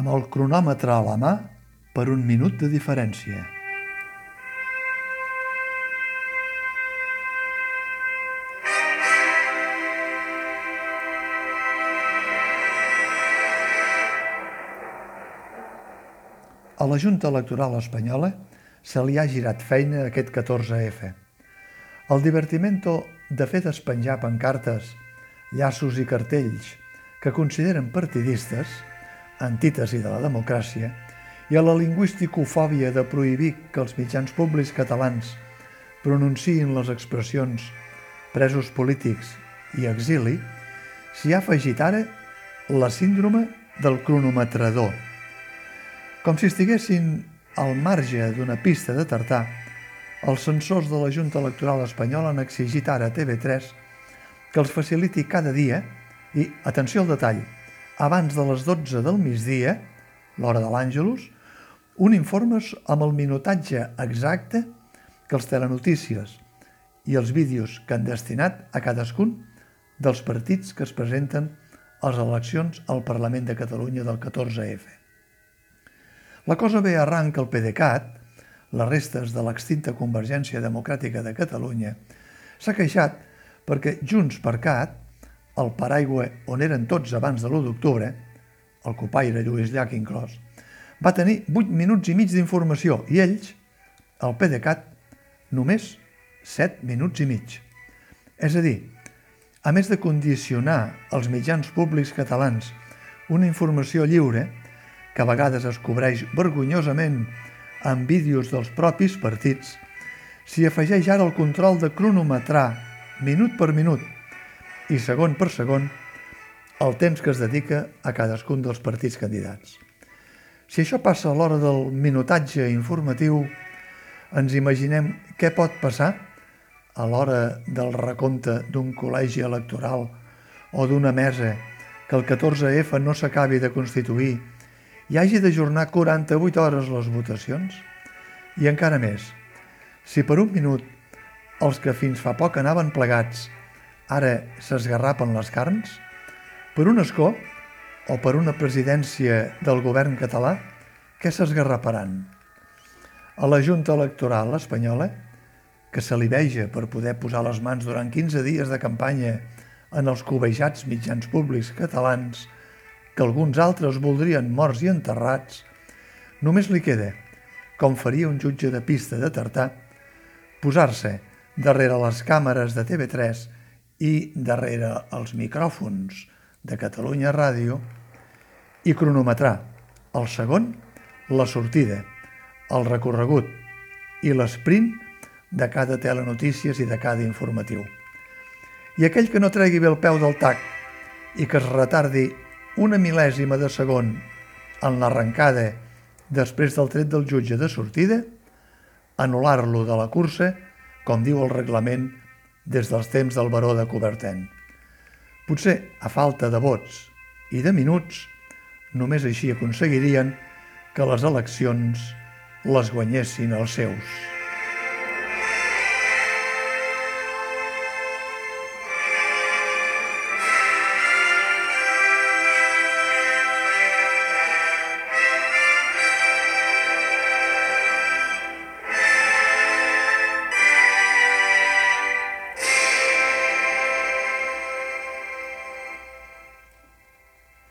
amb el cronòmetre a la mà per un minut de diferència. A la Junta Electoral Espanyola se li ha girat feina aquest 14F. El divertimento de fer despenjar pancartes, llaços i cartells que consideren partidistes, antítesi de la democràcia, i a la lingüisticofòbia de prohibir que els mitjans públics catalans pronunciïn les expressions presos polítics i exili, s'hi ha afegit ara la síndrome del cronometrador, com si estiguessin al marge d'una pista de tartà, els censors de la Junta Electoral Espanyola han exigit ara a TV3 que els faciliti cada dia i, atenció al detall, abans de les 12 del migdia, l'hora de l'Àngelus, un informe amb el minutatge exacte que els telenotícies i els vídeos que han destinat a cadascun dels partits que es presenten a les eleccions al Parlament de Catalunya del 14F. La cosa ve arran que el PDeCAT, les restes de l'extinta Convergència Democràtica de Catalunya, s'ha queixat perquè Junts per Cat, el paraigua on eren tots abans de l'1 d'octubre, el copaire Lluís Llach inclòs, va tenir 8 minuts i mig d'informació i ells, el PDeCAT, només 7 minuts i mig. És a dir, a més de condicionar els mitjans públics catalans una informació lliure, que a vegades es cobreix vergonyosament amb vídeos dels propis partits, s'hi afegeix ara el control de cronometrar minut per minut i segon per segon el temps que es dedica a cadascun dels partits candidats. Si això passa a l'hora del minutatge informatiu, ens imaginem què pot passar a l'hora del recompte d'un col·legi electoral o d'una mesa que el 14F no s'acabi de constituir i hagi d'ajornar 48 hores les votacions? I encara més, si per un minut els que fins fa poc anaven plegats ara s'esgarrapen les carns, per un escó o per una presidència del govern català, què s'esgarraparan? A la Junta Electoral espanyola, que se li veja per poder posar les mans durant 15 dies de campanya en els covejats mitjans públics catalans, que alguns altres voldrien morts i enterrats, només li queda, com faria un jutge de pista de tartà, posar-se darrere les càmeres de TV3 i darrere els micròfons de Catalunya Ràdio i cronometrar el segon, la sortida, el recorregut i l'esprint de cada telenotícies i de cada informatiu. I aquell que no tregui bé el peu del tac i que es retardi una mil·lèsima de segon en l'arrencada després del tret del jutge de sortida, anul·lar-lo de la cursa, com diu el reglament des dels temps del baró de Coberten. Potser, a falta de vots i de minuts, només així aconseguirien que les eleccions les guanyessin els seus.